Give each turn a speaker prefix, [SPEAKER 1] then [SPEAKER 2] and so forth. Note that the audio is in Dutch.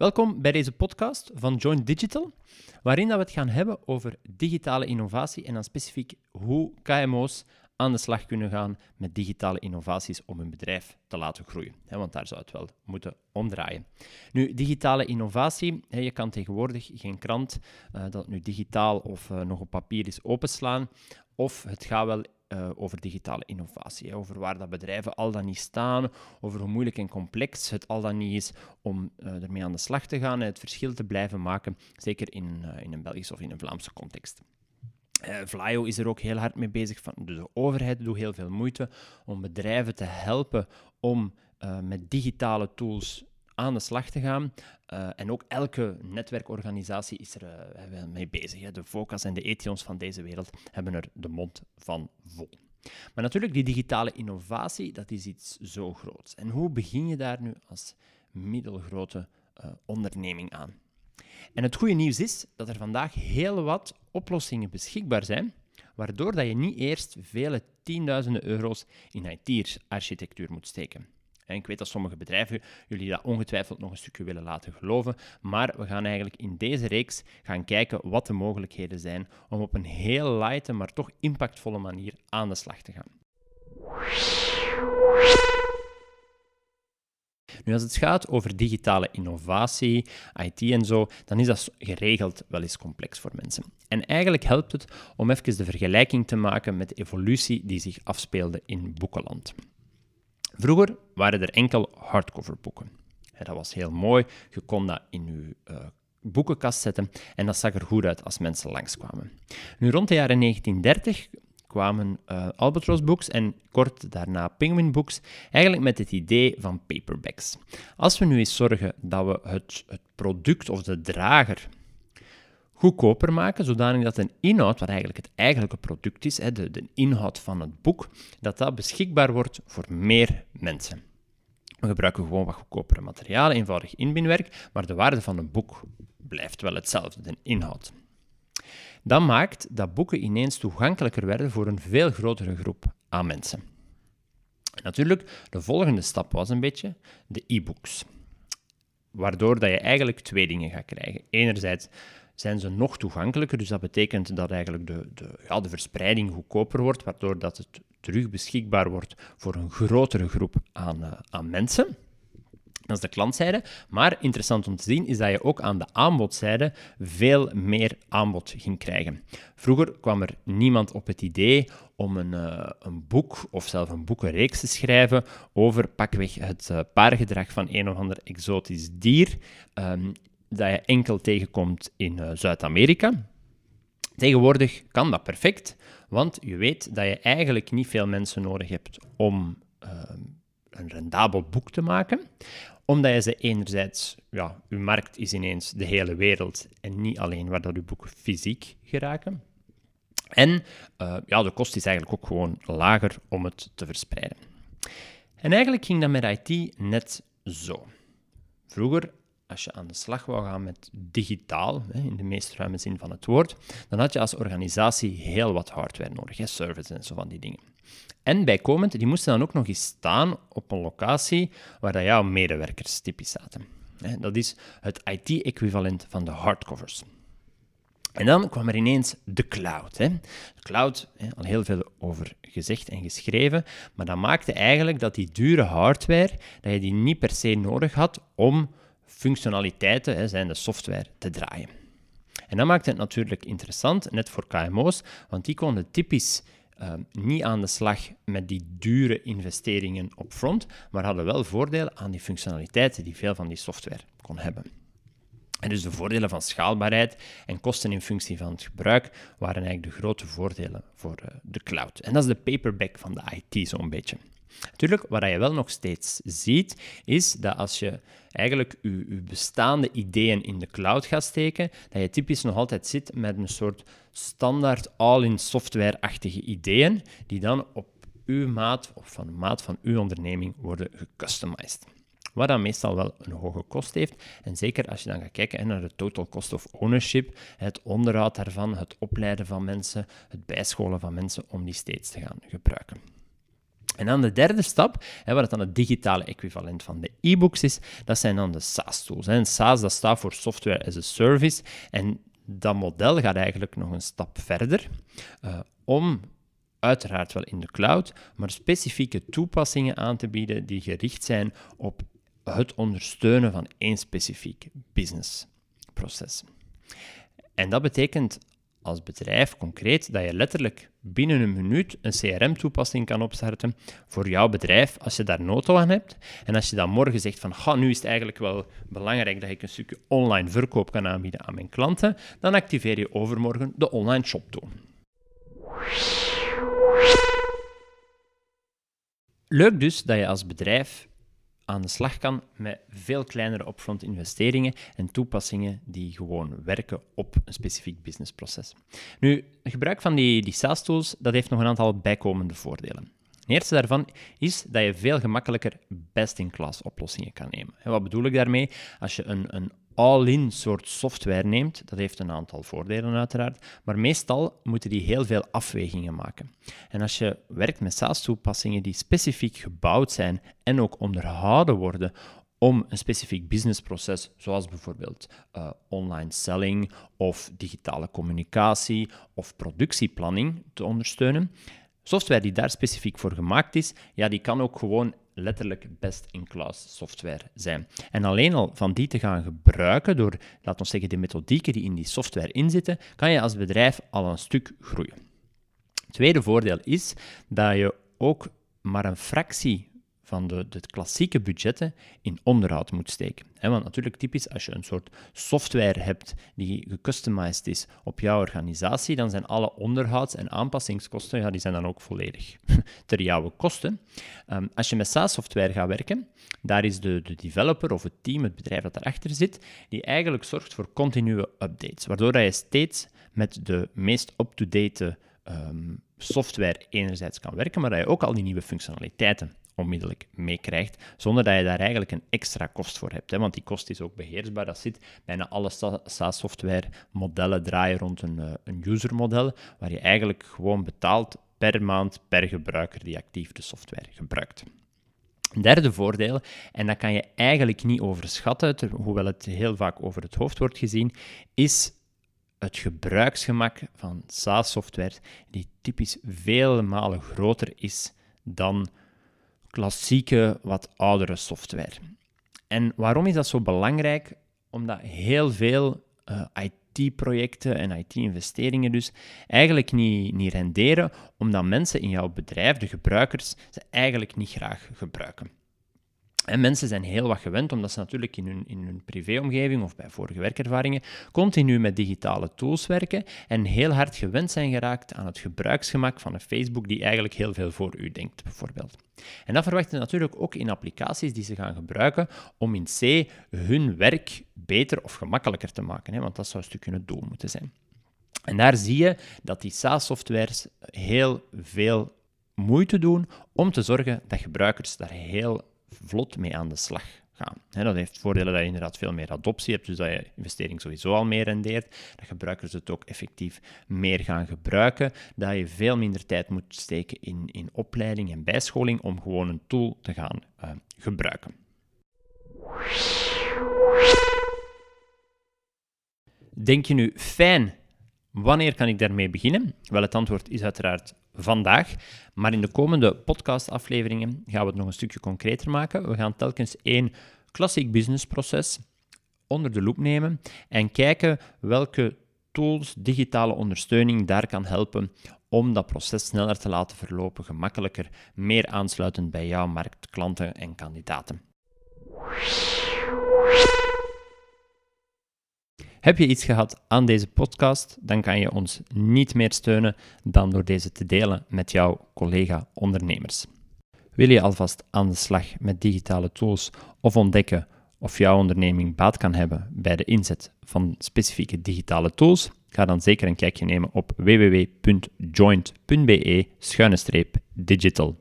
[SPEAKER 1] Welkom bij deze podcast van Join Digital, waarin dat we het gaan hebben over digitale innovatie en dan specifiek hoe KMO's aan de slag kunnen gaan met digitale innovaties om hun bedrijf te laten groeien. Want daar zou het wel moeten omdraaien. Nu, digitale innovatie, je kan tegenwoordig geen krant uh, dat nu digitaal of uh, nog op papier is openslaan, of het gaat wel uh, over digitale innovatie. Over waar dat bedrijven al dan niet staan, over hoe moeilijk en complex het al dan niet is om uh, ermee aan de slag te gaan en het verschil te blijven maken, zeker in, uh, in een Belgische of in een Vlaamse context. Vlaio is er ook heel hard mee bezig. Van, de overheid doet heel veel moeite om bedrijven te helpen om met digitale tools aan de slag te gaan. Uh, en ook elke netwerkorganisatie is er uh, mee bezig. Hè. De Focus en de Ethions van deze wereld hebben er de mond van vol. Maar natuurlijk, die digitale innovatie, dat is iets zo groots. En hoe begin je daar nu als middelgrote uh, onderneming aan? En het goede nieuws is dat er vandaag heel wat oplossingen beschikbaar zijn, waardoor dat je niet eerst vele tienduizenden euro's in IT-architectuur moet steken. En ik weet dat sommige bedrijven jullie dat ongetwijfeld nog een stukje willen laten geloven, maar we gaan eigenlijk in deze reeks gaan kijken wat de mogelijkheden zijn om op een heel lighte, maar toch impactvolle manier aan de slag te gaan. Nu, als het gaat over digitale innovatie, IT en zo, dan is dat geregeld wel eens complex voor mensen. En eigenlijk helpt het om even de vergelijking te maken met de evolutie die zich afspeelde in boekenland. Vroeger waren er enkel hardcover boeken. Dat was heel mooi. Je kon dat in je uh, boekenkast zetten en dat zag er goed uit als mensen langskwamen. Nu, rond de jaren 1930 kwamen uh, Albatross Books en kort daarna Penguin Books, eigenlijk met het idee van paperbacks. Als we nu eens zorgen dat we het, het product of de drager goedkoper maken, zodanig dat een inhoud, wat eigenlijk het eigenlijke product is, de, de inhoud van het boek, dat dat beschikbaar wordt voor meer mensen. We gebruiken gewoon wat goedkopere materialen, eenvoudig inbinwerk, maar de waarde van een boek blijft wel hetzelfde, de inhoud. Dat maakt dat boeken ineens toegankelijker werden voor een veel grotere groep aan mensen. Natuurlijk, de volgende stap was een beetje de e-books. Waardoor dat je eigenlijk twee dingen gaat krijgen. Enerzijds zijn ze nog toegankelijker. Dus dat betekent dat eigenlijk de, de, ja, de verspreiding goedkoper wordt, waardoor dat het terug beschikbaar wordt voor een grotere groep aan, uh, aan mensen. Dat is de klantzijde. Maar interessant om te zien is dat je ook aan de aanbodzijde veel meer aanbod ging krijgen. Vroeger kwam er niemand op het idee om een, uh, een boek of zelfs een boekenreeks te schrijven over pakweg het uh, paargedrag van een of ander exotisch dier um, dat je enkel tegenkomt in uh, Zuid-Amerika. Tegenwoordig kan dat perfect, want je weet dat je eigenlijk niet veel mensen nodig hebt om uh, een rendabel boek te maken, omdat je ze enerzijds, ja, je markt is ineens de hele wereld en niet alleen waar dat je boeken fysiek geraken. En uh, ja, de kost is eigenlijk ook gewoon lager om het te verspreiden. En eigenlijk ging dat met IT net zo. Vroeger als je aan de slag wou gaan met digitaal, in de meest ruime zin van het woord, dan had je als organisatie heel wat hardware nodig, services en zo van die dingen. En bijkomend, die moesten dan ook nog eens staan op een locatie waar jouw medewerkers typisch zaten. Dat is het IT-equivalent van de hardcovers. En dan kwam er ineens de cloud. Hè. De cloud, al heel veel over gezegd en geschreven, maar dat maakte eigenlijk dat die dure hardware, dat je die niet per se nodig had om functionaliteiten, hè, zijn de software, te draaien. En dat maakt het natuurlijk interessant, net voor KMO's, want die konden typisch uh, niet aan de slag met die dure investeringen op front, maar hadden wel voordelen aan die functionaliteiten die veel van die software kon hebben. En dus de voordelen van schaalbaarheid en kosten in functie van het gebruik waren eigenlijk de grote voordelen voor uh, de cloud. En dat is de paperback van de IT zo'n beetje. Natuurlijk, wat je wel nog steeds ziet, is dat als je eigenlijk je, bestaande ideeën in de cloud gaat steken, dat je typisch nog altijd zit met een soort standaard all-in software-achtige ideeën, die dan op uw maat of van de maat van uw onderneming worden gecustomized. Wat dan meestal wel een hoge kost heeft. En zeker als je dan gaat kijken naar de total cost of ownership, het onderhoud daarvan, het opleiden van mensen, het bijscholen van mensen om die steeds te gaan gebruiken. En dan de derde stap, hè, wat dan het digitale equivalent van de e-books is, dat zijn dan de SaaS-tools. En SaaS dat staat voor Software as a Service. En dat model gaat eigenlijk nog een stap verder uh, om uiteraard wel in de cloud, maar specifieke toepassingen aan te bieden die gericht zijn op het ondersteunen van één specifiek businessproces. En dat betekent als bedrijf concreet dat je letterlijk binnen een minuut een CRM-toepassing kan opstarten voor jouw bedrijf als je daar nood aan hebt. En als je dan morgen zegt van, nu is het eigenlijk wel belangrijk dat ik een stukje online verkoop kan aanbieden aan mijn klanten, dan activeer je overmorgen de online shop toe. Leuk dus dat je als bedrijf aan de slag kan met veel kleinere upfront investeringen en toepassingen die gewoon werken op een specifiek businessproces. Nu, het gebruik van die, die SaaS-tools dat heeft nog een aantal bijkomende voordelen. Het eerste daarvan is dat je veel gemakkelijker best-in-class oplossingen kan nemen. En wat bedoel ik daarmee? Als je een, een all-in soort software neemt, dat heeft een aantal voordelen uiteraard, maar meestal moeten die heel veel afwegingen maken. En als je werkt met SaaS-toepassingen die specifiek gebouwd zijn en ook onderhouden worden om een specifiek businessproces, zoals bijvoorbeeld uh, online selling of digitale communicatie of productieplanning te ondersteunen, software die daar specifiek voor gemaakt is, ja, die kan ook gewoon letterlijk best-in-class software zijn. En alleen al van die te gaan gebruiken, door, laten we zeggen, de methodieken die in die software inzitten, kan je als bedrijf al een stuk groeien. Tweede voordeel is dat je ook maar een fractie van de, klassieke budgetten in onderhoud moet steken. want natuurlijk typisch, als je een soort software hebt die gecustomized is op jouw organisatie, dan zijn alle onderhouds- en aanpassingskosten, ja, die zijn dan ook volledig ter jouw kosten. Ehm, als je met SaaS-software gaat werken, daar is de, de developer of het team, het bedrijf dat daarachter zit, die eigenlijk zorgt voor continue updates, waardoor je steeds met de meest up-to-date ehm, software enerzijds kan werken, maar dat je ook al die nieuwe functionaliteiten onmiddellijk meekrijgt, zonder dat je daar eigenlijk een extra kost voor hebt. Hè? Want die kost is ook beheersbaar. Dat zit bijna alle SaaS-software-modellen draaien rond een, uh, een user-model, waar je eigenlijk gewoon betaalt per maand per gebruiker die actief de software gebruikt. Een derde voordeel, en dat kan je eigenlijk niet overschatten, hoewel het heel vaak over het hoofd wordt gezien, is het gebruiksgemak van SaaS-software, die typisch vele malen groter is dan klassieke, wat oudere software. En waarom is dat zo belangrijk? Omdat heel veel eh, IT-projecten en IT-investeringen dus eigenlijk niet, niet renderen, omdat mensen in jouw bedrijf, de gebruikers, ze eigenlijk niet graag gebruiken. En mensen zijn heel wat gewend, omdat ze natuurlijk in hun, in hun privéomgeving of bij vorige werkervaringen continu met digitale tools werken en heel hard gewend zijn geraakt aan het gebruiksgemak van een Facebook die eigenlijk heel veel voor u denkt, bijvoorbeeld. En dat verwachten natuurlijk ook in applicaties die ze gaan gebruiken om in C hun werk beter of gemakkelijker te maken, hè, want dat zou een stukje het doel moeten zijn. En daar zie je dat die SaaS-softwares heel veel moeite doen om te zorgen dat gebruikers daar heel vlot mee aan de slag gaan. dat heeft voordelen dat je inderdaad veel meer adoptie hebt, dus dat je investering sowieso al meer rendeert, dat gebruikers het ook effectief meer gaan gebruiken, dat je veel minder tijd moet steken in, in opleiding en bijscholing om gewoon een tool te gaan uh, gebruiken. Denk je nu, fijn, wanneer kan ik daarmee beginnen? Wel, het antwoord is uiteraard vandaag. Maar in de komende podcastafleveringen gaan we het nog een stukje concreter maken. We gaan telkens één klassiek businessproces onder de loep nemen en kijken welke tools, digitale ondersteuning daar kan helpen om dat proces sneller te laten verlopen, gemakkelijker, meer aansluitend bij jouw markt, klanten en kandidaten. Heb je iets gehad aan deze podcast, dan kan je ons niet meer steunen dan door deze te delen met jouw collega-ondernemers. Wil je alvast aan de slag met digitale tools of ontdekken of jouw onderneming baat kan hebben bij de inzet van specifieke digitale tools? Ga dan zeker een kijkje nemen op www.joint.be-digital.